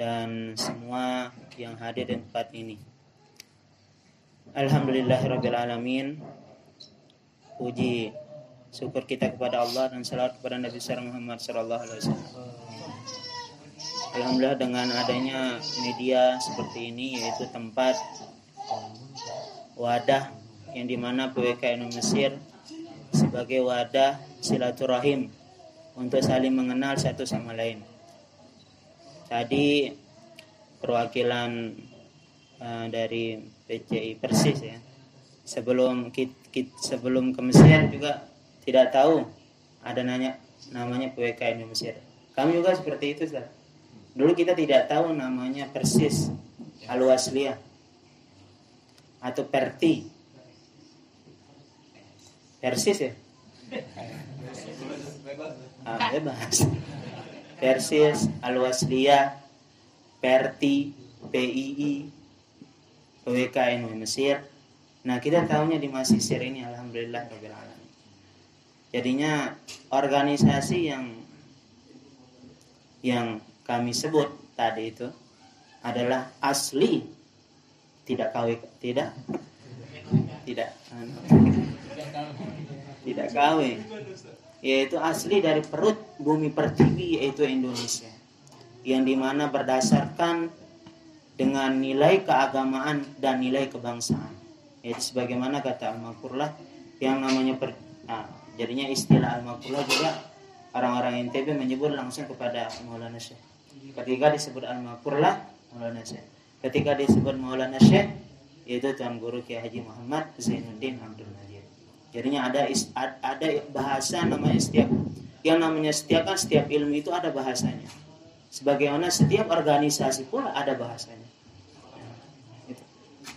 dan semua yang hadir di tempat ini. Alhamdulillahirrabbilalamin Puji syukur kita kepada Allah dan salat kepada Nabi besar Muhammad Sallallahu Alaihi Wasallam. Alhamdulillah dengan adanya media seperti ini yaitu tempat wadah yang di mana PWKN Mesir sebagai wadah silaturahim untuk saling mengenal satu sama lain tadi perwakilan uh, dari PCI Persis ya. Sebelum kit, kit, sebelum ke Mesir juga tidak tahu. Ada nanya namanya PWK di Mesir. Kami juga seperti itu Ustaz. dulu kita tidak tahu namanya Persis al atau Perti. Persis ya? Ah, bebas Persis, Al-Wasliyah, Perti, PII, PWKN Mesir. Nah kita tahunya di Masisir ini Alhamdulillah Jadinya organisasi yang yang kami sebut tadi itu adalah asli. Tidak KW tidak? Tidak. Tidak KW yaitu asli dari perut bumi pertiwi yaitu Indonesia. Yang di mana berdasarkan dengan nilai keagamaan dan nilai kebangsaan. Yaitu sebagaimana kata Al-Makurlah yang namanya per, nah, jadinya istilah Al-Makurlah juga orang-orang NTB menyebut langsung kepada Maulana Syekh. Ketika disebut Al-Makurlah Maulana Syekh. Ketika disebut Maulana Syekh yaitu Tuan Guru Kiai Haji Muhammad Zainuddin Abdul Jadinya ada ada bahasa namanya setiap yang namanya setiap kan setiap ilmu itu ada bahasanya. Sebagaimana setiap organisasi pula ada bahasanya. Itu.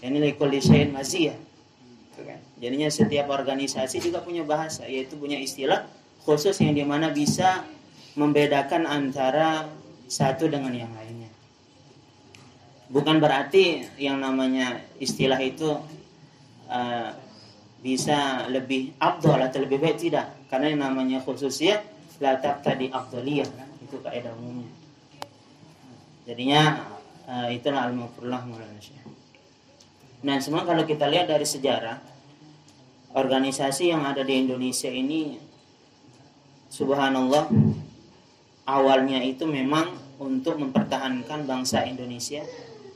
Ini likulisyain maziyah. Kan? Jadinya setiap organisasi juga punya bahasa, yaitu punya istilah khusus yang di mana bisa membedakan antara satu dengan yang lainnya. Bukan berarti yang namanya istilah itu uh, bisa lebih abdul atau lebih baik tidak? Karena yang namanya khususnya la tadi kan? itu kaidah umumnya. Jadinya uh, itulah al-mafrullah nah semua kalau kita lihat dari sejarah organisasi yang ada di Indonesia ini subhanallah awalnya itu memang untuk mempertahankan bangsa Indonesia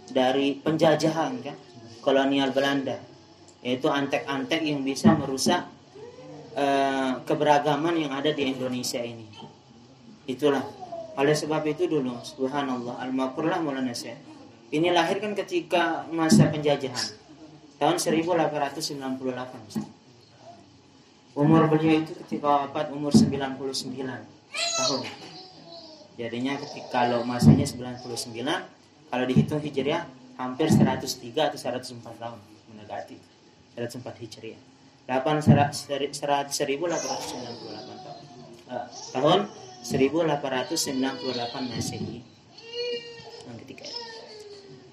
dari penjajahan kan? Kolonial Belanda yaitu antek-antek yang bisa merusak uh, keberagaman yang ada di Indonesia ini. Itulah. Oleh sebab itu dulu, subhanallah, al-maqurlah Maulana Syekh. Ini lahir kan ketika masa penjajahan. Tahun 1898. Umur beliau itu ketika wafat umur 99 tahun. Jadinya ketika kalau masanya 99, kalau dihitung hijriah hampir 103 atau 104 tahun mendekati sempat Hijriah. 8 1898 tahun. Uh, tahun 1898 Masehi. Yang ketiga.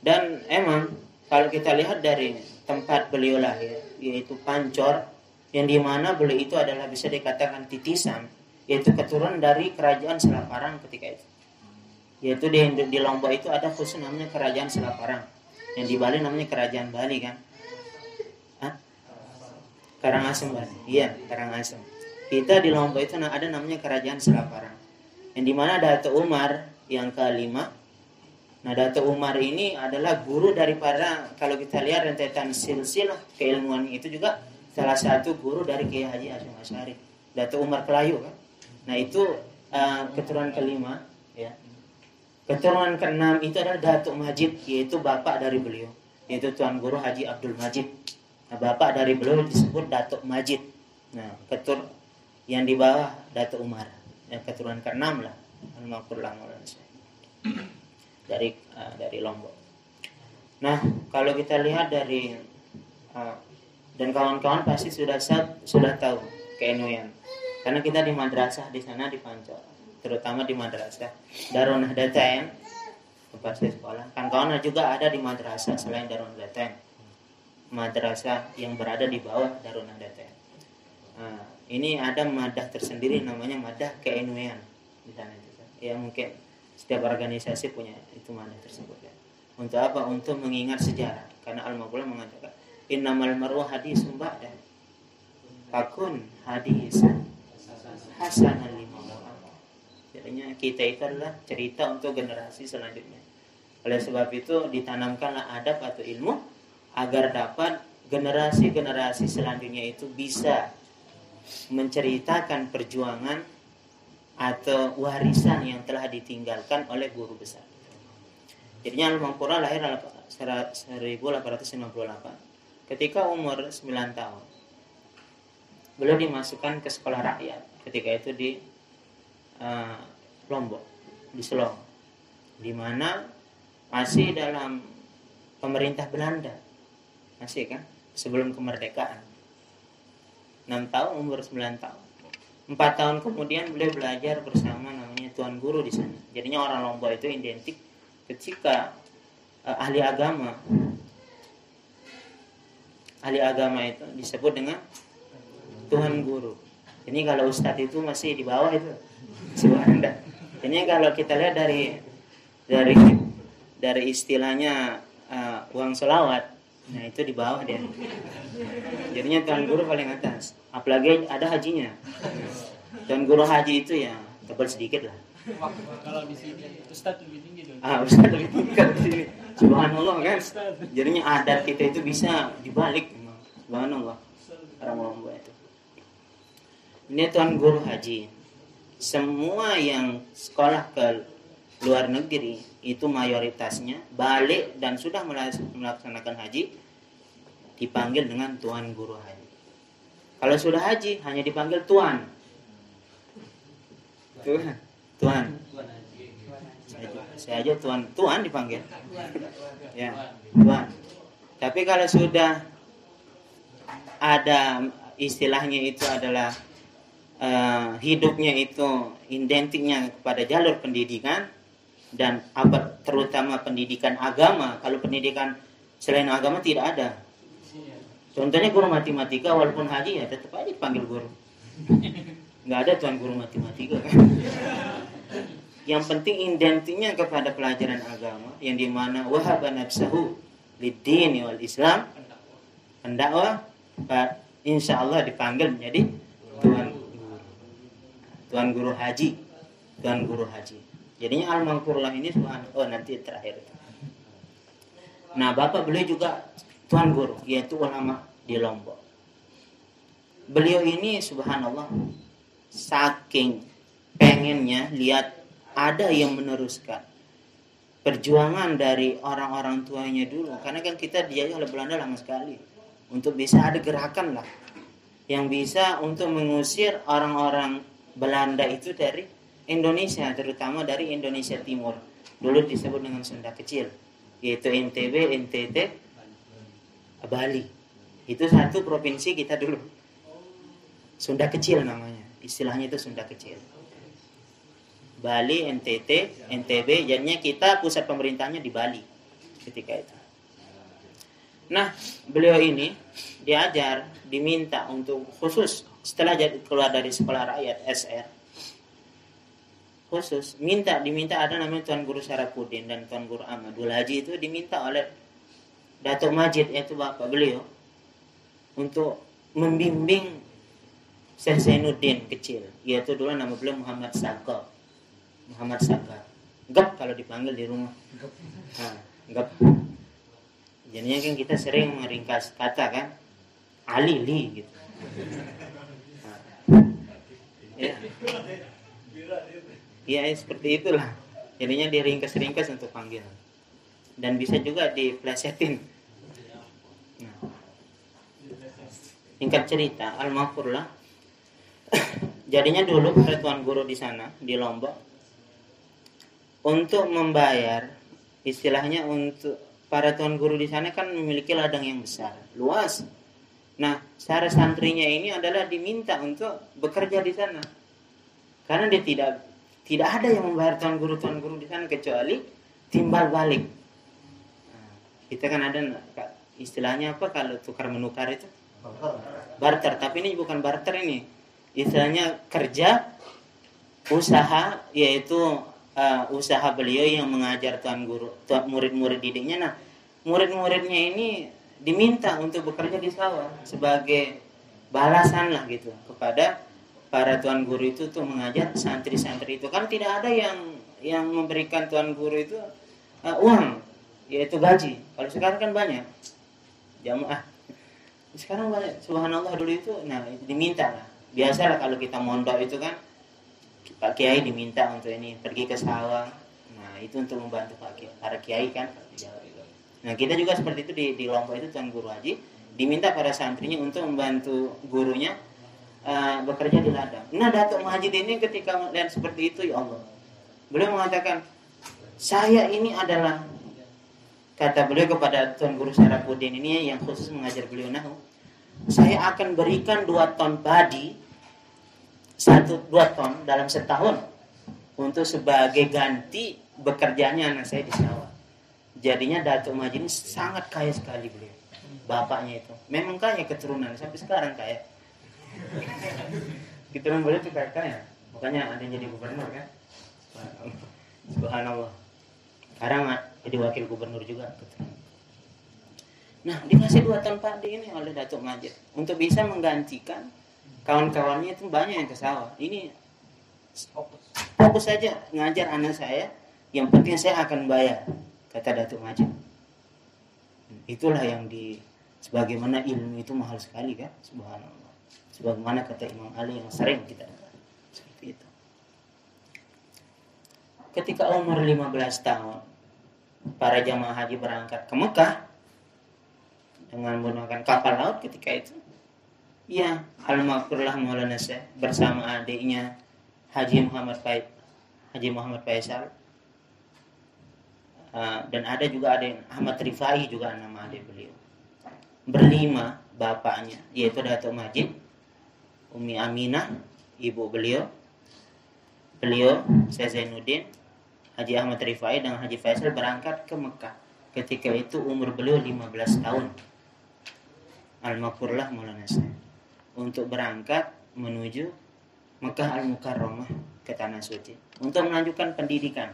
Dan emang kalau kita lihat dari tempat beliau lahir yaitu Pancor yang di mana beliau itu adalah bisa dikatakan titisan yaitu keturunan dari kerajaan Selaparang ketika itu yaitu di, di Lombok itu ada khusus namanya kerajaan Selaparang yang di Bali namanya kerajaan Bali kan Karangasem Iya, Karangasem. Kita di Lombok itu ada namanya Kerajaan Selaparang. Yang di mana Dato Umar yang kelima. Nah, Dato Umar ini adalah guru daripada kalau kita lihat rentetan silsilah keilmuan itu juga salah satu guru dari Kiai Haji Hasyim Asyari. Dato Umar Kelayu kan. Nah, itu uh, keturunan kelima ya. Keturunan keenam itu adalah Datuk Majid yaitu bapak dari beliau yaitu Tuan Guru Haji Abdul Majid Nah, bapak dari beliau disebut Datuk Majid. Nah, ketur yang di bawah Datuk Umar. Yang keturunan ke-6 lah. dari uh, dari Lombok. Nah, kalau kita lihat dari uh, dan kawan-kawan pasti sudah sudah tahu keenuyan. Karena kita di madrasah di sana di Pancor, terutama di madrasah Darun Nahdatain tempat saya sekolah. Kan kawan juga ada di madrasah selain Darun Nahdatain. Madrasah yang berada di bawah Darun Nahdatain. Nah, ini ada madah tersendiri namanya madah keenuyan di sana itu. Ya mungkin setiap organisasi punya itu madah tersebut ya. Untuk apa? Untuk mengingat sejarah. Karena Al-Maqula mengatakan innamal marwa hadisun ba'da. Fakun hadisan hasanan lima Jadinya kita itu adalah cerita untuk generasi selanjutnya. Oleh sebab itu ditanamkanlah adab atau ilmu agar dapat generasi-generasi selanjutnya itu bisa menceritakan perjuangan atau warisan yang telah ditinggalkan oleh guru besar. Jadinya Al-Mangkura lahir 1858 ketika umur 9 tahun. Beliau dimasukkan ke sekolah rakyat ketika itu di uh, Lombok di Selong di mana masih dalam pemerintah Belanda masih kan? Sebelum kemerdekaan. 6 tahun umur 9 tahun. 4 tahun kemudian beliau belajar bersama namanya tuan guru di sana. Jadinya orang Lombok itu identik ketika uh, ahli agama. Ahli agama itu disebut dengan tuan guru. Ini kalau ustadz itu masih di bawah itu subhanallah ini kalau kita lihat dari dari dari istilahnya uh, uang selawat nah itu di bawah dia. Jadinya tuan guru paling atas. Apalagi ada hajinya. Tuan guru haji itu ya tebal sedikit lah. Kalau di sini lebih tinggi dong ah lebih tinggi kalau di sini. Subhanallah kan? Jadinya adat kita itu bisa dibalik subhanallah. Orang Lombok itu. Ini tuan guru haji. Semua yang sekolah ke luar negeri itu mayoritasnya balik dan sudah melaksanakan haji dipanggil dengan tuan guru haji. Kalau sudah haji hanya dipanggil tuan. Tuan tuan. Saya aja tuan. Tuan dipanggil. Ya tuan. Tapi kalau sudah ada istilahnya itu adalah uh, hidupnya itu identiknya kepada jalur pendidikan dan apa terutama pendidikan agama kalau pendidikan selain agama tidak ada. Contohnya guru matematika walaupun haji ya tetap aja panggil guru. Nggak ada tuan guru matematika. Yang penting identiknya kepada pelajaran agama yang di mana wahaba nafsahu lidini wal islam pendakwa insya Allah dipanggil menjadi tuan tuan guru haji tuan guru haji jadinya al mangkurlah ini tuan oh nanti terakhir. Nah bapak beliau juga tuan guru yaitu ulama di Lombok. Beliau ini subhanallah saking pengennya lihat ada yang meneruskan perjuangan dari orang-orang tuanya dulu. Karena kan kita dijajah oleh Belanda lama sekali untuk bisa ada gerakan lah yang bisa untuk mengusir orang-orang Belanda itu dari Indonesia, terutama dari Indonesia Timur. Dulu disebut dengan Sunda Kecil, yaitu NTB, NTT, Bali. Itu satu provinsi kita dulu. Sunda Kecil namanya, istilahnya itu Sunda Kecil. Bali, NTT, NTB, jadinya kita pusat pemerintahnya di Bali ketika itu. Nah, beliau ini diajar, diminta untuk khusus setelah keluar dari sekolah rakyat SR khusus. Minta diminta ada namanya Tuan Guru Sarapudin dan Tuan Guru Ahmadul Haji itu diminta oleh Datuk Majid yaitu bapak beliau untuk membimbing Syekh Zainuddin kecil yaitu dulu nama beliau Muhammad Saka Muhammad Saka gap kalau dipanggil di rumah. Nah, gap jadinya kan kita sering meringkas kata kan Ali Li gitu. Ya. Ya seperti itulah jadinya diringkas-ringkas untuk panggilan dan bisa juga diplesetin nah. singkat cerita al lah jadinya dulu pada tuan guru di sana di Lombok untuk membayar istilahnya untuk para tuan guru di sana kan memiliki ladang yang besar, luas. Nah, cara santrinya ini adalah diminta untuk bekerja di sana. Karena dia tidak tidak ada yang membayar tuan guru tuan guru di sana kecuali timbal balik. Nah, kita kan ada istilahnya apa kalau tukar menukar itu? Barter. Tapi ini bukan barter ini. Istilahnya kerja usaha yaitu uh, usaha beliau yang mengajar tuan guru tuan murid-murid didiknya nah murid-muridnya ini diminta untuk bekerja di sawah sebagai balasan lah gitu kepada para tuan guru itu tuh mengajar santri-santri itu. Kan tidak ada yang yang memberikan tuan guru itu uh, uang yaitu gaji. Kalau sekarang kan banyak. Jamaah. Sekarang banyak. Subhanallah dulu itu nah diminta lah. Biasa lah kalau kita mondok itu kan Pak Kiai diminta untuk ini pergi ke sawah nah itu untuk membantu Pak Kiai para Kiai kan. Nah kita juga seperti itu di, di Lombok itu Tuan Guru Haji diminta para santrinya untuk membantu gurunya uh, bekerja di ladang nah Datuk Majid ini ketika melihat seperti itu ya Allah beliau mengatakan saya ini adalah kata beliau kepada Tuan Guru Sarapudin ini yang khusus mengajar beliau nahu saya akan berikan dua ton padi satu dua ton dalam setahun untuk sebagai ganti bekerjanya anak saya di sawah. Jadinya Datuk Maji ini sangat kaya sekali beliau. Bapaknya itu memang kaya keturunan sampai sekarang kaya. Keturunan beliau itu kaya kaya. Makanya ada yang jadi gubernur kan. Subhanallah. Sekarang jadi wakil gubernur juga Nah, dikasih dua ton padi ini oleh Datuk Majid untuk bisa menggantikan kawan-kawannya itu banyak yang ke sawah ini fokus saja ngajar anak saya yang penting saya akan bayar kata Datuk Majid itulah yang di sebagaimana ilmu itu mahal sekali kan subhanallah sebagaimana kata Imam Ali yang sering kita dengar seperti itu ketika umur 15 tahun para jamaah haji berangkat ke Mekah dengan menggunakan kapal laut ketika itu Ya, almarhumlah Maulana Syekh bersama adiknya Haji Muhammad Faid, Haji Muhammad Faisal. Uh, dan ada juga ada Ahmad Rifai juga nama adik beliau. Berlima bapaknya yaitu Datuk Majid, Umi Aminah, ibu beliau, beliau Syekh Zainuddin, Haji Ahmad Rifai dan Haji Faisal berangkat ke Mekah. Ketika itu umur beliau 15 tahun. Al-Makurlah Maulana Syekh. Untuk berangkat menuju Mekah Al Mukarramah ke tanah suci. Untuk melanjutkan pendidikan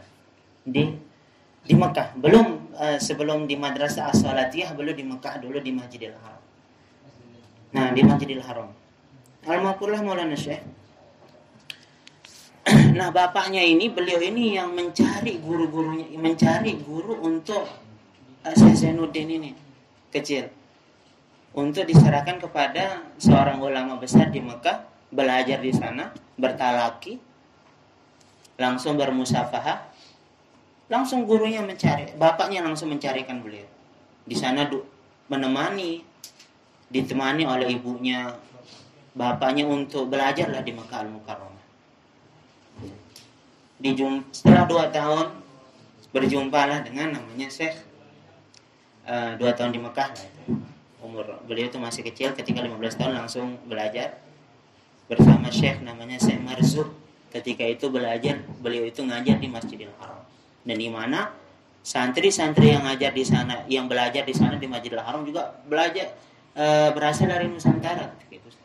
di di Mekah. Belum uh, sebelum di madrasah as-salatiyah belum di Mekah dulu di Masjidil Haram. Nah di Masjidil Haram Almarhumlah Maulana Syekh nah bapaknya ini beliau ini yang mencari guru-gurunya mencari guru untuk uh, Syekh Zainuddin ini kecil. Untuk diserahkan kepada seorang ulama besar di Mekah belajar di sana bertalaki langsung bermusafahah langsung gurunya mencari bapaknya langsung mencarikan beliau. Di sana menemani ditemani oleh ibunya bapaknya untuk belajarlah di Mekah Al-Mukarramah. Setelah dua tahun berjumpalah dengan namanya Syekh uh, dua tahun di Mekah lah itu. Umur beliau itu masih kecil ketika 15 tahun langsung belajar. Bersama Syekh namanya Syekh Marzuk ketika itu belajar beliau itu ngajar di Masjidil Haram. Dan di mana santri-santri yang ngajar di sana yang belajar di sana di Masjidil Haram juga belajar e, berasal dari Nusantara gitu.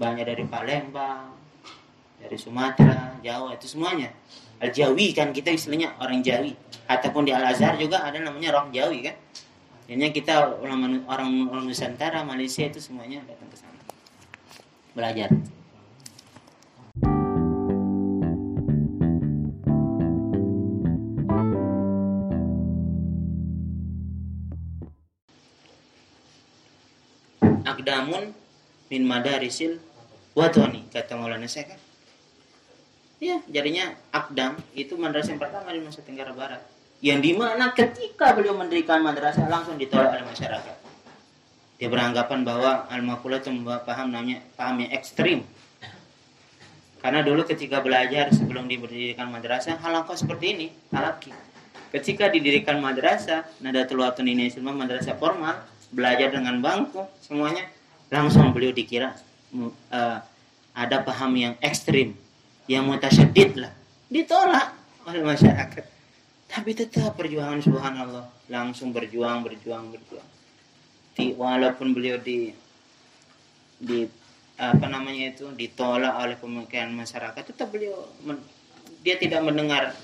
Banyak dari Palembang dari Sumatera Jawa itu semuanya. Al Jawi kan kita istilahnya orang Jawi. Ataupun di Al Azhar juga ada namanya roh Jawi kan? Akhirnya kita orang orang, orang Nusantara, Malaysia itu semuanya datang ke sana. Belajar. Akdamun min madarisil watoni kata Maulana saya kan. Ya, jadinya akdam itu madrasah yang pertama di Nusa Tenggara Barat. Yang di mana ketika beliau mendirikan madrasah langsung ditolak oleh masyarakat. Dia beranggapan bahwa al-makulah itu membawa paham namanya paham yang ekstrim. Karena dulu ketika belajar sebelum diberikan madrasah halangkah seperti ini halaki ketika didirikan madrasah Nadatul Watun ini semua madrasah formal belajar dengan bangku semuanya langsung beliau dikira uh, ada paham yang ekstrim yang mutasyadid lah. Ditolak oleh masyarakat. Tapi tetap perjuangan subhanallah. Langsung berjuang berjuang berjuang. Di, walaupun beliau di di apa namanya itu ditolak oleh pemikiran masyarakat tetap beliau men, dia tidak mendengar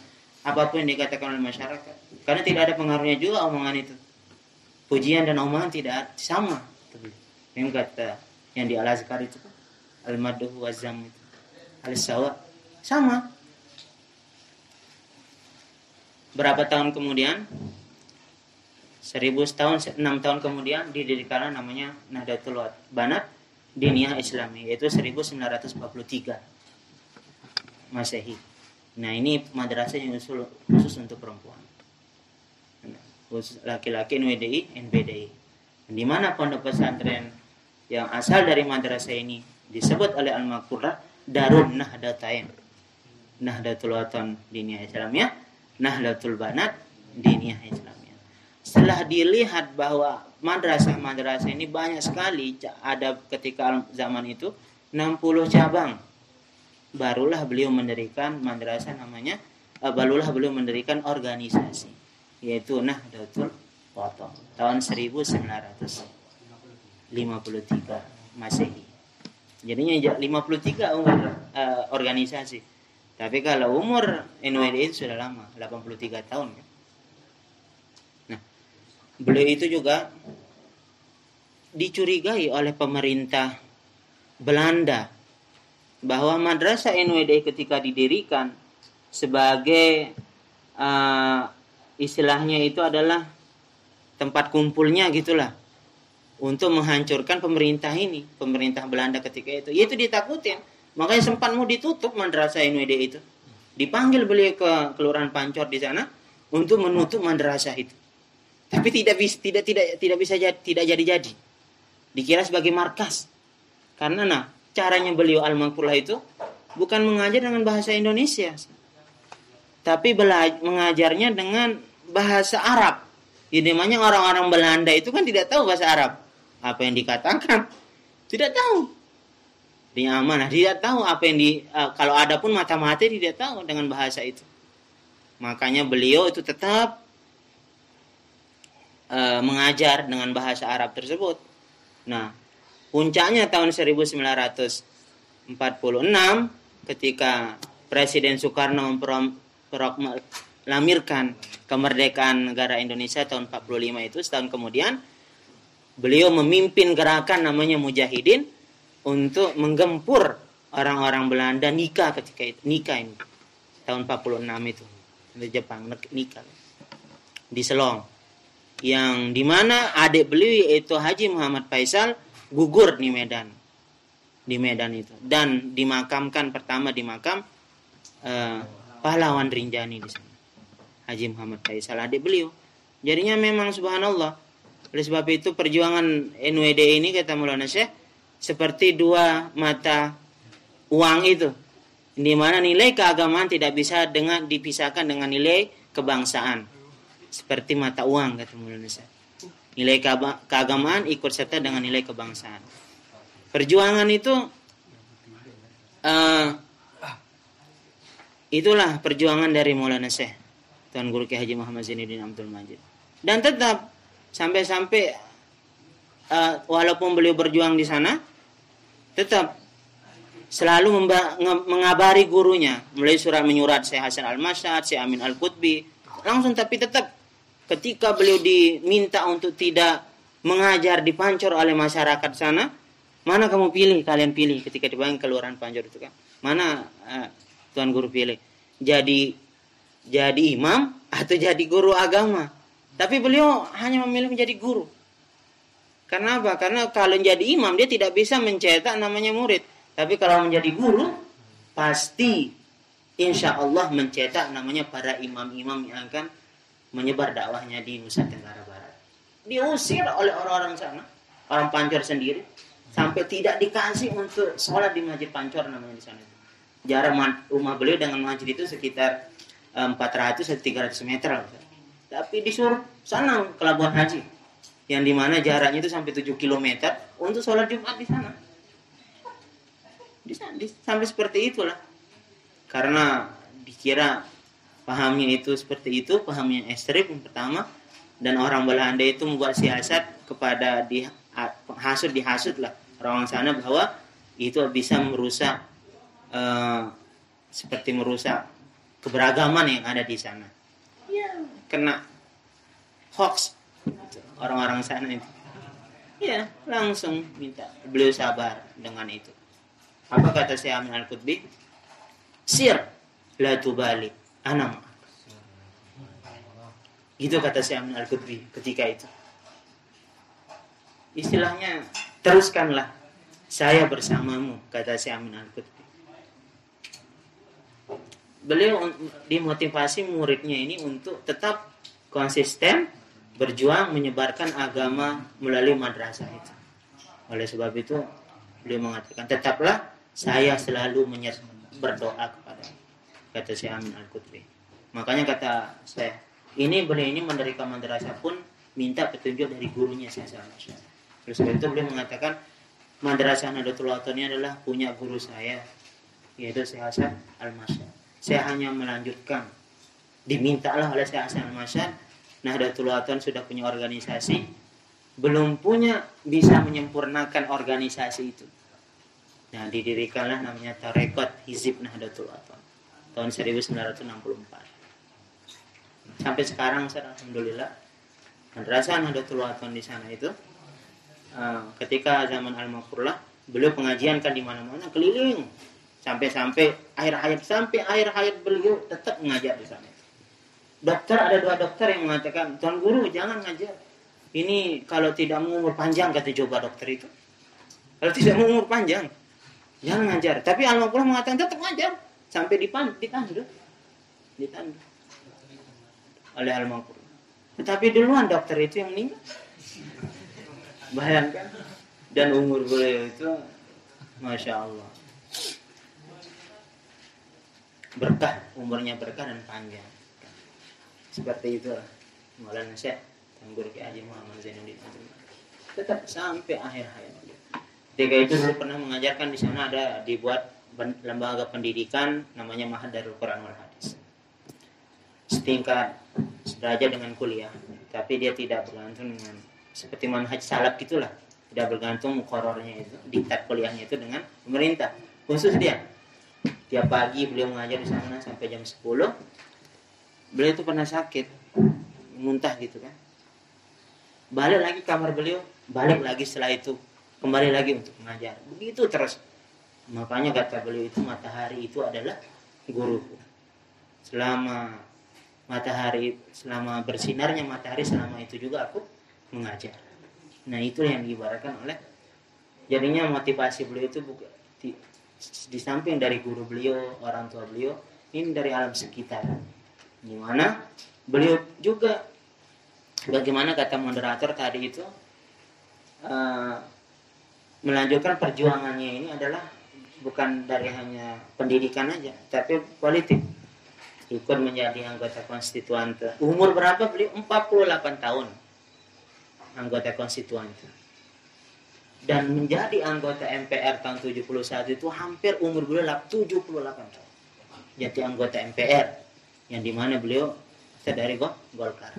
apa pun yang dikatakan oleh masyarakat. Karena tidak ada pengaruhnya juga omongan itu. Pujian dan omongan tidak sama. Yang kata yang di al azkar itu al maduh wazam itu al sawa sama berapa tahun kemudian seribu tahun enam tahun kemudian didirikan namanya Nahdlatul Banat Diniyah Islami yaitu 1943 Masehi. Nah, ini madrasah yang khusus, untuk perempuan. Laki-laki NWDI, NBDI. Di mana pondok pesantren yang asal dari madrasah ini disebut oleh Al-Maqurrah Darun Nahdatain. Nahdlatul Watan Diniyah Islamiyah, Nahdlatul Banat Diniyah Islamiyah. Setelah dilihat bahwa madrasah-madrasah ini banyak sekali ada ketika zaman itu 60 cabang barulah beliau mendirikan madrasah namanya uh, barulah beliau mendirikan organisasi yaitu Nahdlatul Watong tahun 1953 Masehi jadinya 53 umur uh, organisasi. Tapi kalau umur NWD sudah lama 83 tahun ya. Beliau itu juga dicurigai oleh pemerintah Belanda bahwa madrasah NWD ketika didirikan sebagai uh, istilahnya itu adalah tempat kumpulnya gitulah untuk menghancurkan pemerintah ini pemerintah Belanda ketika itu itu ditakutin makanya sempat mau ditutup madrasah NWD itu dipanggil beliau ke kelurahan Pancor di sana untuk menutup madrasah itu tapi tidak bisa tidak tidak tidak bisa jadi, tidak jadi-jadi. Dikira sebagai markas. Karena nah, caranya beliau al itu bukan mengajar dengan bahasa Indonesia. Tapi mengajarnya dengan bahasa Arab. Jadi namanya orang-orang Belanda itu kan tidak tahu bahasa Arab. Apa yang dikatakan? Tidak tahu. Dia amanah, tidak tahu apa yang di uh, kalau ada pun mata-mata tidak tahu dengan bahasa itu. Makanya beliau itu tetap e, mengajar dengan bahasa Arab tersebut. Nah, puncaknya tahun 1946 ketika Presiden Soekarno memproklamirkan kemerdekaan negara Indonesia tahun 45 itu setahun kemudian beliau memimpin gerakan namanya Mujahidin untuk menggempur orang-orang Belanda nikah ketika itu nikah ini. Tahun 46 itu. Di Jepang nikah. Di Selong. Yang di mana adik beliau yaitu Haji Muhammad Faisal gugur di Medan. Di Medan itu. Dan dimakamkan pertama di makam uh, pahlawan Rinjani di sana. Haji Muhammad Faisal adik beliau. Jadinya memang subhanallah oleh sebab itu perjuangan NWD ini kata Maulana Syekh seperti dua mata uang itu di mana nilai keagamaan tidak bisa dengan dipisahkan dengan nilai kebangsaan seperti mata uang kata Maulana Nilai keagamaan ikut serta dengan nilai kebangsaan. Perjuangan itu uh, itulah perjuangan dari Maulana Syekh Tuan Guru Ki Haji Muhammad Zainuddin Abdul Majid. Dan tetap sampai-sampai uh, walaupun beliau berjuang di sana tetap selalu mengabari gurunya melalui surat menyurat Syekh Hasan Al-Masyad, Syekh Amin Al-Qutbi langsung tapi tetap ketika beliau diminta untuk tidak mengajar di Pancor oleh masyarakat sana, mana kamu pilih? Kalian pilih ketika dipanggil keluaran Pancor itu kan. Mana uh, Tuan Guru pilih? Jadi jadi imam atau jadi guru agama. Tapi beliau hanya memilih menjadi guru. Karena apa? Karena kalau jadi imam dia tidak bisa mencetak namanya murid. Tapi kalau menjadi guru pasti insya Allah mencetak namanya para imam-imam yang akan menyebar dakwahnya di Nusa Tenggara Barat. Diusir oleh orang-orang sana, orang Pancor sendiri, sampai tidak dikasih untuk sholat di Masjid Pancor namanya di sana. Jarak rumah beliau dengan masjid itu sekitar 400 atau 300 meter. Tapi disuruh sana ke Labuan Haji yang di mana jaraknya itu sampai 7 km untuk sholat Jumat di sana. Di, sampai seperti itulah. Karena dikira pahamnya itu seperti itu, pahamnya ekstrim yang pertama dan orang Belanda itu membuat siasat kepada di hasut dihasut lah orang sana bahwa itu bisa merusak uh, seperti merusak keberagaman yang ada di sana. Ya, kena hoax orang-orang sana itu. Ya, langsung minta beliau sabar dengan itu. Apa kata saya Amin Al-Qutbi? Sir, la tubali, anam. Itu kata saya Amin Al-Qutbi ketika itu. Istilahnya, teruskanlah. Saya bersamamu, kata si Amin Al-Qutbi. Beliau dimotivasi muridnya ini untuk tetap konsisten berjuang menyebarkan agama melalui madrasah itu. Oleh sebab itu beliau mengatakan tetaplah saya selalu berdoa kepada kata si Amin Al Qutbi. Makanya kata saya ini beliau ini mendirikan madrasah pun minta petunjuk dari gurunya saya sama Oleh sebab itu beliau mengatakan madrasah Nahdlatul Ulama ini adalah punya guru saya yaitu Syekh Hasan Al Masyad. Saya hanya melanjutkan dimintalah oleh Syekh Hasan Masyad Nahdlatul Ulama sudah punya organisasi, belum punya bisa menyempurnakan organisasi itu. Nah, didirikanlah namanya Tarekat Hizib Nahdlatul Ulama tahun 1964. Sampai sekarang, alhamdulillah, madrasah Nahdlatul Ulama di sana itu uh, ketika zaman Al-Mafurlah, beliau pengajian kan di mana-mana keliling sampai-sampai akhir hayat sampai akhir hayat beliau tetap mengajar di sana. Dokter ada dua dokter yang mengatakan tuan guru jangan ngajar ini kalau tidak umur panjang kata coba dokter itu. Kalau tidak umur panjang jangan ngajar. Tapi al mengatakan tetap ngajar. Sampai dipan ditandu ditandu oleh al tetapi duluan dokter itu yang meninggal. Bayangkan. Dan umur beliau itu masya Allah berkah umurnya berkah dan panjang. Seperti itu Maulana Syekh Tanggur Ki Haji Muhammad Zainuddin tetap sampai akhir hayat ketika itu dulu pernah mengajarkan di sana ada dibuat lembaga pendidikan namanya Mahad Darul Quran wal Hadis. Setingkat sederajat dengan kuliah tapi dia tidak bergantung dengan seperti manhaj salaf gitulah. Tidak bergantung korornya itu diktat kuliahnya itu dengan pemerintah khusus dia tiap pagi beliau mengajar di sana sampai jam 10 beliau itu pernah sakit muntah gitu kan. Balik lagi kamar beliau balik lagi setelah itu kembali lagi untuk mengajar. Begitu terus. Makanya kata beliau itu matahari itu adalah guruku. Selama matahari selama bersinarnya matahari selama itu juga aku mengajar. Nah itu yang diibaratkan oleh jadinya motivasi beliau itu bukan di, samping dari guru beliau orang tua beliau ini dari alam sekitar Gimana? Beliau juga bagaimana kata moderator tadi itu uh, melanjutkan perjuangannya ini adalah bukan dari hanya pendidikan aja, tapi politik. Ikut menjadi anggota konstituan. Umur berapa beliau? 48 tahun. Anggota konstituan. Dan menjadi anggota MPR tahun 71 itu hampir umur beliau 78 tahun. Jadi anggota MPR yang di mana beliau dari Golkar.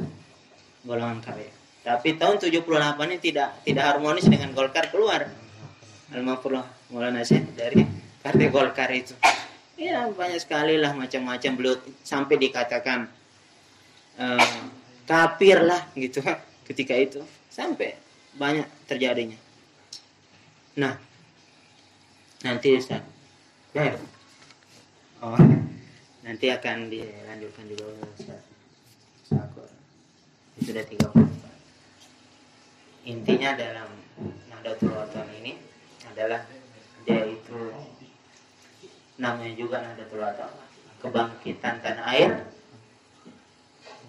Golongan karya tapi tahun 78 ini tidak tidak harmonis dengan Golkar keluar. Al-Mafurlah Maulana Syed dari partai Golkar itu. Ya banyak sekali lah macam-macam beliau sampai dikatakan uh, kafir lah gitu ketika itu. Sampai banyak terjadinya nah. Nanti Ustaz. Ya. Oh. Nanti akan dilanjutkan juga Sakor itu sudah 34 intinya dalam Nahdlatul Ulama ini adalah dia itu namanya juga Nahdlatul Ulama. Kebangkitan tanah air.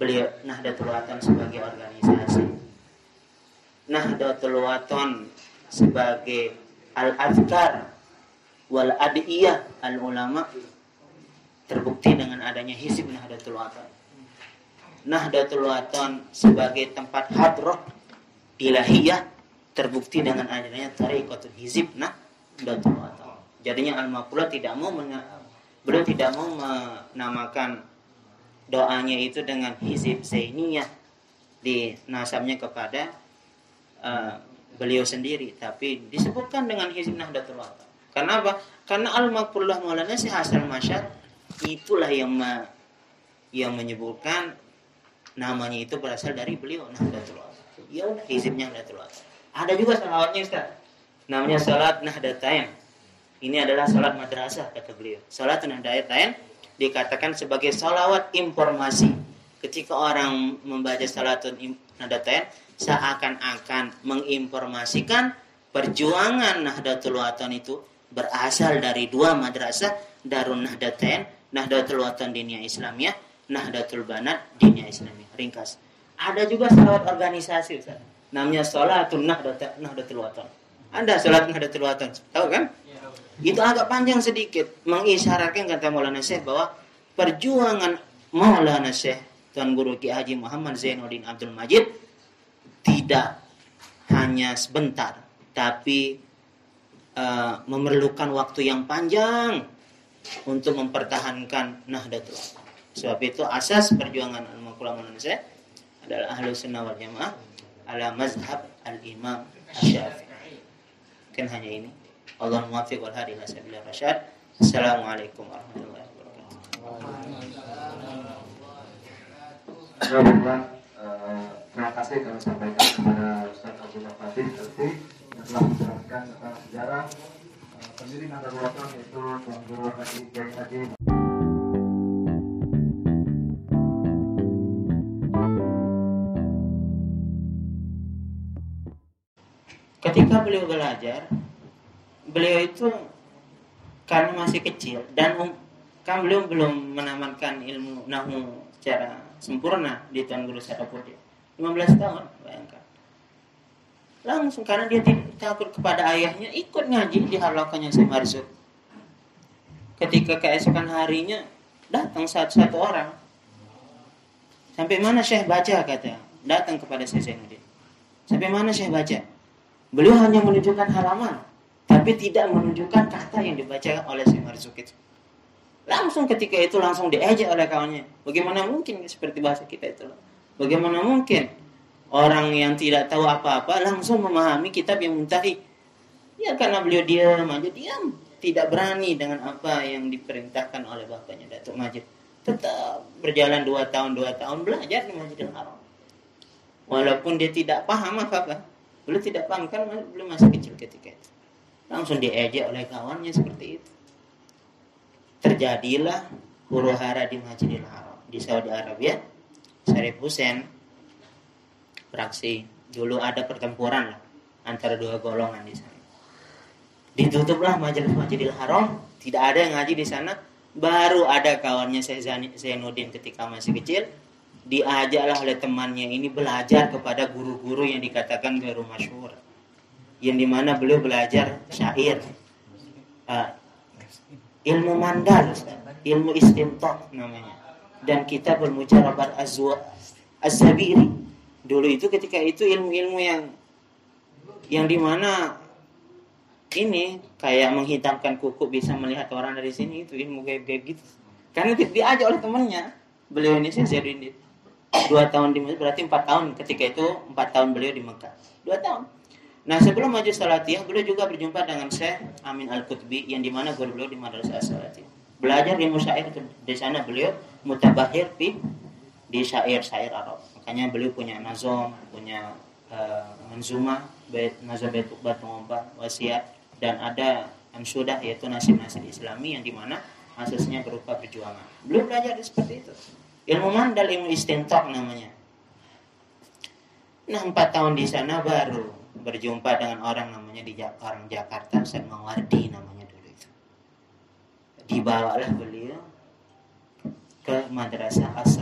Beliau Nahdlatul Ulama sebagai organisasi. Nahdlatul Ulama sebagai al-azkar wal adiyah al ulama terbukti dengan adanya Hizib Nahdlatul Ulama. Nahdlatul Wathon sebagai tempat hadroh ilahiyah terbukti dengan adanya tarikatul hizib Nahdlatul Wathon. Jadinya Al-Maqula tidak mau beliau tidak mau menamakan doanya itu dengan hizib zainiyah di nasabnya kepada uh, beliau sendiri tapi disebutkan dengan hizib Nahdlatul Wathon. Karena apa? Karena Al-Maqullah Maulana si Hasan Masyad itulah yang ma yang menyebutkan namanya itu berasal dari beliau Nahdlatul Wathon. Ya hizibnya Nahdlatul Wathon. Ada juga salawatnya Ustaz. Namanya salat Nahdlatain. Ini adalah salat madrasah kata beliau. Salat Nahdlatain dikatakan sebagai salawat informasi. Ketika orang membaca salatun Nahdlatain seakan-akan menginformasikan perjuangan Nahdlatul Wathon itu berasal dari dua madrasah Darun Nahdlatain, Nahdlatul Wathon Dinia Islamiyah Nahdlatul Banat Dinia Islamiyah. Ringkas. Ada juga salat organisasi Ustaz. Namanya Salatul Nahdlatul Wathon. Anda salat Nahdlatul Wathon. Tahu kan? Itu agak panjang sedikit mengisyaratkan kata Maulana Syekh bahwa perjuangan Maulana Syekh Tuan Guru Ki Haji Muhammad Zainuddin Abdul Majid tidak hanya sebentar tapi uh, memerlukan waktu yang panjang untuk mempertahankan Nahdlatul Wathon. Sebab itu asas perjuangan al-Maqula Indonesia adalah ahlu sunnah wal jamaah ala mazhab al-imam asyafi'i. Mungkin hanya ini. Allah muwafiq wal hadi ila sabilir rasyad. Assalamualaikum warahmatullahi wabarakatuh. Terima kasih kami sampaikan kepada Ustaz Abu Fatih yang telah menjelaskan tentang sejarah pendiri Nahdlatul Ulama yaitu Tuan Guru Haji Kiai Haji ketika beliau belajar beliau itu karena masih kecil dan um, kan beliau belum menamatkan ilmu nahu secara sempurna di Tuan Guru Sarapudi 15 tahun bayangkan langsung karena dia takut kepada ayahnya ikut ngaji di halakannya si Marsuk ketika keesokan harinya datang satu-satu orang sampai mana Syekh baca kata datang kepada Syekh Zainuddin sampai mana Syekh baca Beliau hanya menunjukkan halaman, tapi tidak menunjukkan kata yang dibaca oleh si Marzuk itu. Langsung ketika itu langsung diejek oleh kawannya. Bagaimana mungkin seperti bahasa kita itu? Bagaimana mungkin orang yang tidak tahu apa-apa langsung memahami kitab yang muntahi? Ya karena beliau diam aja, diam. Tidak berani dengan apa yang diperintahkan oleh bapaknya Datuk Majid. Tetap berjalan dua tahun, dua tahun belajar di Masjidil Haram. Walaupun dia tidak paham apa-apa Beliau tidak paham kan belum masih kecil ketika itu. Langsung diejek oleh kawannya seperti itu. Terjadilah huru hara di Masjidil Haram di Saudi Arabia. Syarif Hussein. Beraksi dulu ada pertempuran lah antara dua golongan di sana. Ditutuplah majelis Masjidil Haram, tidak ada yang ngaji di sana. Baru ada kawannya Syekh Zainuddin ketika masih kecil, diajaklah oleh temannya ini belajar kepada guru-guru yang dikatakan guru masyhur. Yang di mana beliau belajar syair. Uh, ilmu mandal ilmu istintok namanya dan kita bermujarabat azwa az-zabiri. Dulu itu ketika itu ilmu-ilmu yang yang di mana ini kayak menghitamkan kuku bisa melihat orang dari sini itu ilmu gaib-gaib gitu. Karena diajak oleh temannya beliau ini sih Zainuddin. Dua tahun di Mesir berarti empat tahun. Ketika itu empat tahun beliau di Mekah. Dua tahun. Nah sebelum maju salatiyah beliau juga berjumpa dengan Syekh Amin Al Qutbi yang di mana guru beliau di Madrasah Salatiyah belajar di syair itu di sana beliau mutabahir di di syair-syair Arab makanya beliau punya nazom punya uh, manzuma bait nazam bait batu wasiat dan ada ansudah yaitu nasib-nasib islami yang di mana asasnya berupa perjuangan beliau belajar seperti itu Ilmu mandal, ilmu istintok namanya. Nah empat tahun di sana baru berjumpa dengan orang namanya di orang Jakarta, Ustaz Mawardi namanya. Dibawalah beliau ke madrasah as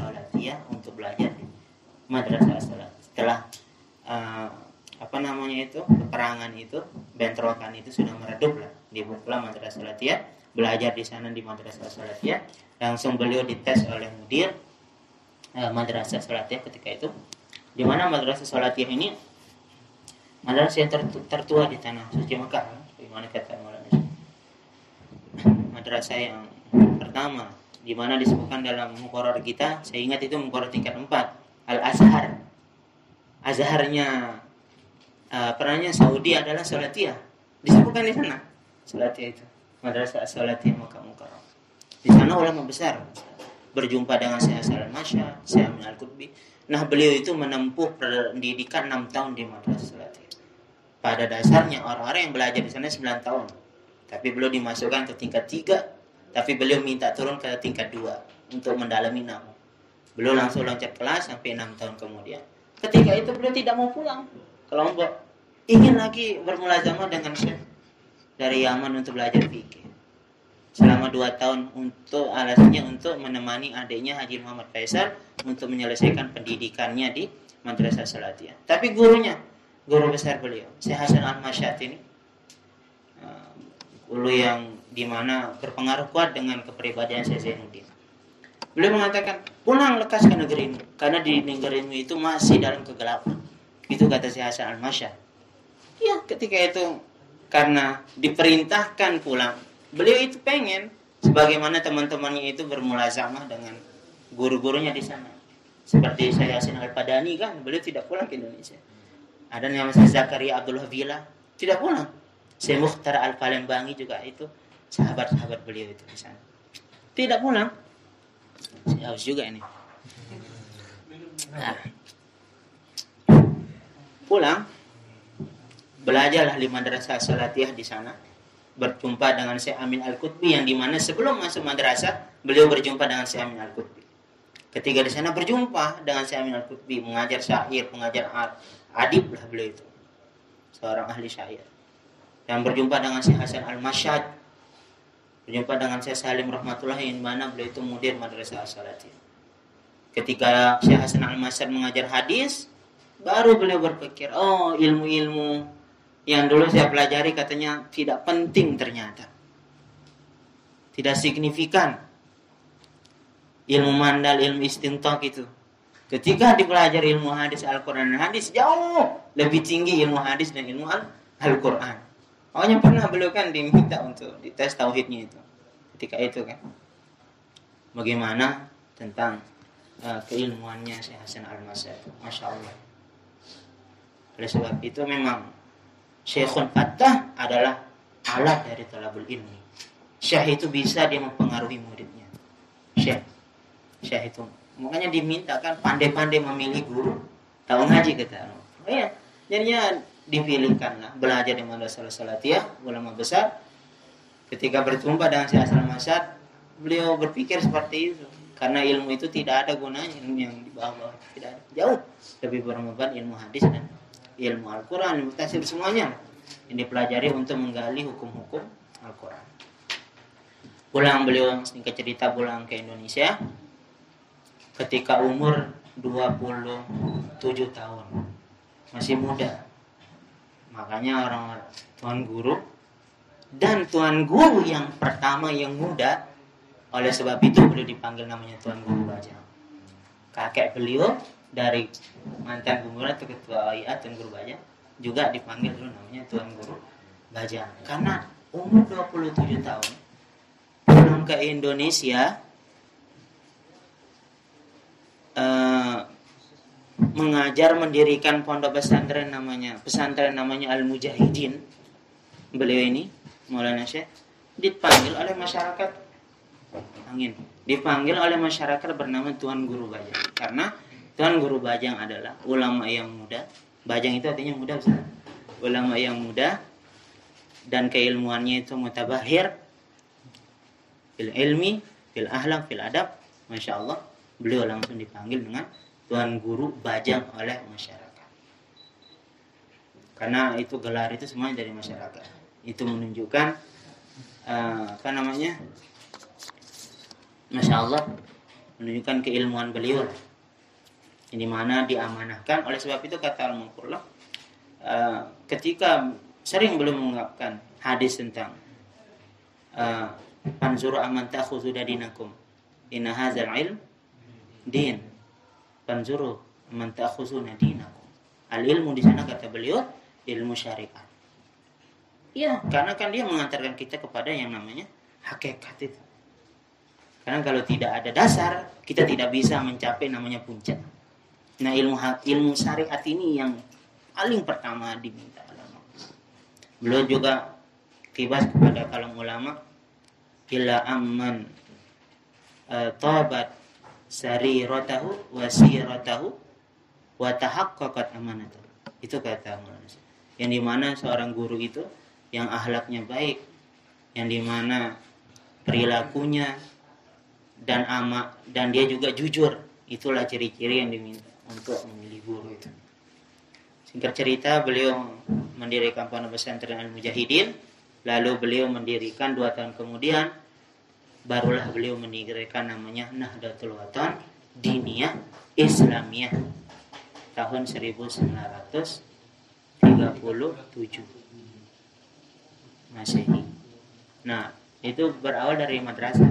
untuk belajar di madrasah as Setelah uh, apa namanya itu peperangan itu bentrokan itu sudah meredup lah. Dibuka madrasah salatiyah belajar di sana di madrasah salatiyah langsung beliau dites oleh mudir uh, madrasah salatiah ketika itu. Di mana madrasah salatiah ini? Madrasah yang tertua di tanah suci Mekah bagaimana kata madrasah yang pertama di mana disebutkan dalam mukoror kita saya ingat itu mukoror tingkat 4 Al Azhar Azharnya uh, perannya Saudi adalah Salatiah disebutkan di sana Salatiah itu madrasah Salatiah Mekah Mukarram di sana ulama besar berjumpa dengan Syekh Salam Masya, Syekh Amin Al-Qutbi. Nah, beliau itu menempuh pendidikan 6 tahun di Madrasah Salatiah. Pada dasarnya orang-orang yang belajar di sana 9 tahun. Tapi beliau dimasukkan ke tingkat 3, tapi beliau minta turun ke tingkat 2 untuk mendalami nahu. Beliau langsung loncat kelas sampai 6 tahun kemudian. Ketika itu beliau tidak mau pulang ke Lombok. Ingin lagi bermulazamah dengan Syekh dari Yaman untuk belajar fikih selama dua tahun untuk alasannya untuk menemani adiknya Haji Muhammad Faisal untuk menyelesaikan pendidikannya di Madrasah Salatiah. Tapi gurunya, guru besar beliau, Syekh Hasan Al-Masyat ini, guru yang di mana berpengaruh kuat dengan kepribadian Syekh Zainuddin. Beliau mengatakan, pulang lekas ke negerimu, karena di negerimu itu masih dalam kegelapan. Itu kata Syekh Hasan Al-Masyat. Ya, ketika itu karena diperintahkan pulang beliau itu pengen sebagaimana teman-temannya itu bermulazamah dengan guru-gurunya di sana. Seperti saya Yasin Al-Padani kan, beliau tidak pulang ke Indonesia. Ada namanya Zakaria Abdul Havila, tidak pulang. Saya Mukhtar Al-Palembangi juga itu sahabat-sahabat beliau itu di sana. Tidak pulang. Saya haus juga ini. Nah. Pulang. Belajarlah di madrasah salatiah di sana berjumpa dengan Syekh Amin Al-Qutbi yang di mana sebelum masuk madrasah beliau berjumpa dengan Syekh Amin Al-Qutbi. Ketika di sana berjumpa dengan Syekh Amin Al-Qutbi mengajar syair, mengajar adib lah beliau itu. Seorang ahli syair. Dan berjumpa dengan Syekh Hasan Al-Masyad. Berjumpa dengan Syekh Salim Rahmatullah yang mana beliau itu mudir madrasah as-salati. Ketika Syekh Hasan Al-Masyad mengajar hadis, baru beliau berpikir, oh ilmu-ilmu yang dulu saya pelajari katanya tidak penting ternyata. Tidak signifikan. Ilmu mandal, ilmu istintok itu. Ketika dipelajari ilmu hadis Al-Quran dan hadis jauh lebih tinggi ilmu hadis dan ilmu Al-Quran. Pokoknya pernah beliau kan diminta untuk dites tauhidnya itu. Ketika itu kan. Bagaimana tentang uh, keilmuannya Syekh Hasan Al-Masad. Masya Allah. Oleh sebab itu memang Syekhun Fattah adalah alat dari talabul ilmi. Syekh itu bisa dia mempengaruhi muridnya. Syekh. Syekh itu. Makanya dimintakan pandai-pandai memilih guru. Tahu ngaji kata. Oh iya. Jadinya dipilihkanlah belajar di madrasah salatiyah ulama besar ketika berjumpa dengan Syekh Hasan Masad beliau berpikir seperti itu karena ilmu itu tidak ada gunanya ilmu yang di bawah tidak ada. jauh lebih bermanfaat ilmu hadis dan ilmu Al-Quran, ilmu tafsir semuanya yang dipelajari untuk menggali hukum-hukum Al-Quran. Pulang beliau singkat cerita pulang ke Indonesia ketika umur 27 tahun. Masih muda. Makanya orang tuan guru dan tuan guru yang pertama yang muda oleh sebab itu beliau dipanggil namanya tuan guru Bajang. Kakek beliau dari mantan guru atau ketua OIA Tuan Guru Baja juga dipanggil dulu namanya Tuan Guru Baja karena umur 27 tahun pulang ke Indonesia uh, mengajar mendirikan pondok pesantren namanya pesantren namanya Al Mujahidin beliau ini Maulana Syekh dipanggil oleh masyarakat angin dipanggil oleh masyarakat bernama Tuan Guru Baja karena Tuan Guru Bajang adalah ulama yang muda. Bajang itu artinya muda, Ustaz. Ulama yang muda dan keilmuannya itu mutabahir fil ilmi, fil ahlak, fil adab. Masya Allah, beliau langsung dipanggil dengan Tuan Guru Bajang oleh masyarakat. Karena itu gelar itu semuanya dari masyarakat. Itu menunjukkan uh, apa namanya? Masya Allah, menunjukkan keilmuan beliau di mana diamanahkan oleh sebab itu kata Al-Muqurlah uh, ketika sering belum mengungkapkan hadis tentang uh, panzuru aman takhudhu dinakum inna hadzal ilm din Panzuru man ta'khuzuna dinakum. Al ilmu di sana kata beliau ilmu syariat. Iya, karena kan dia mengantarkan kita kepada yang namanya hakikat itu. Karena kalau tidak ada dasar, kita tidak bisa mencapai namanya puncak. Nah, ilmu ilmu syariat ini yang paling pertama diminta ulama. Beliau juga kibas kepada kalam ulama ila amman uh, tabat sariratahu wasiratahu wa tahaqqaqat amanatahu. Itu kata Maulana. Yang di mana seorang guru itu yang ahlaknya baik, yang di mana perilakunya dan ama dan dia juga jujur, itulah ciri-ciri yang diminta untuk memilih guru itu. Singkat cerita, beliau mendirikan pondok pesantren Al Mujahidin, lalu beliau mendirikan dua tahun kemudian, barulah beliau mendirikan namanya Nahdlatul Watan Diniyah Islamiyah tahun 1937 Masehi. Nah, itu berawal dari madrasah.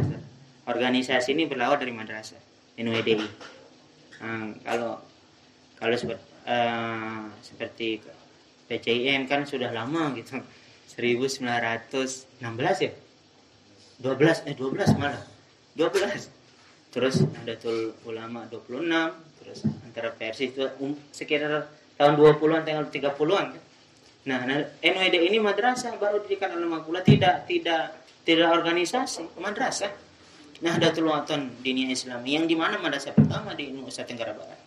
Organisasi ini berawal dari madrasah NWDI. Nah, kalau kalau seperti, uh, seperti PCIM kan sudah lama gitu 1916 ya 12 eh 12 malah 12 terus ada tul ulama 26 terus antara versi itu um, sekitar tahun 20-an tanggal 30-an kan? Nah, nah NWD ini madrasah baru didirikan oleh Makula tidak tidak tidak organisasi madrasah. Nah ada Waton Dinia Islami yang di mana madrasah pertama di Nusa Tenggara Barat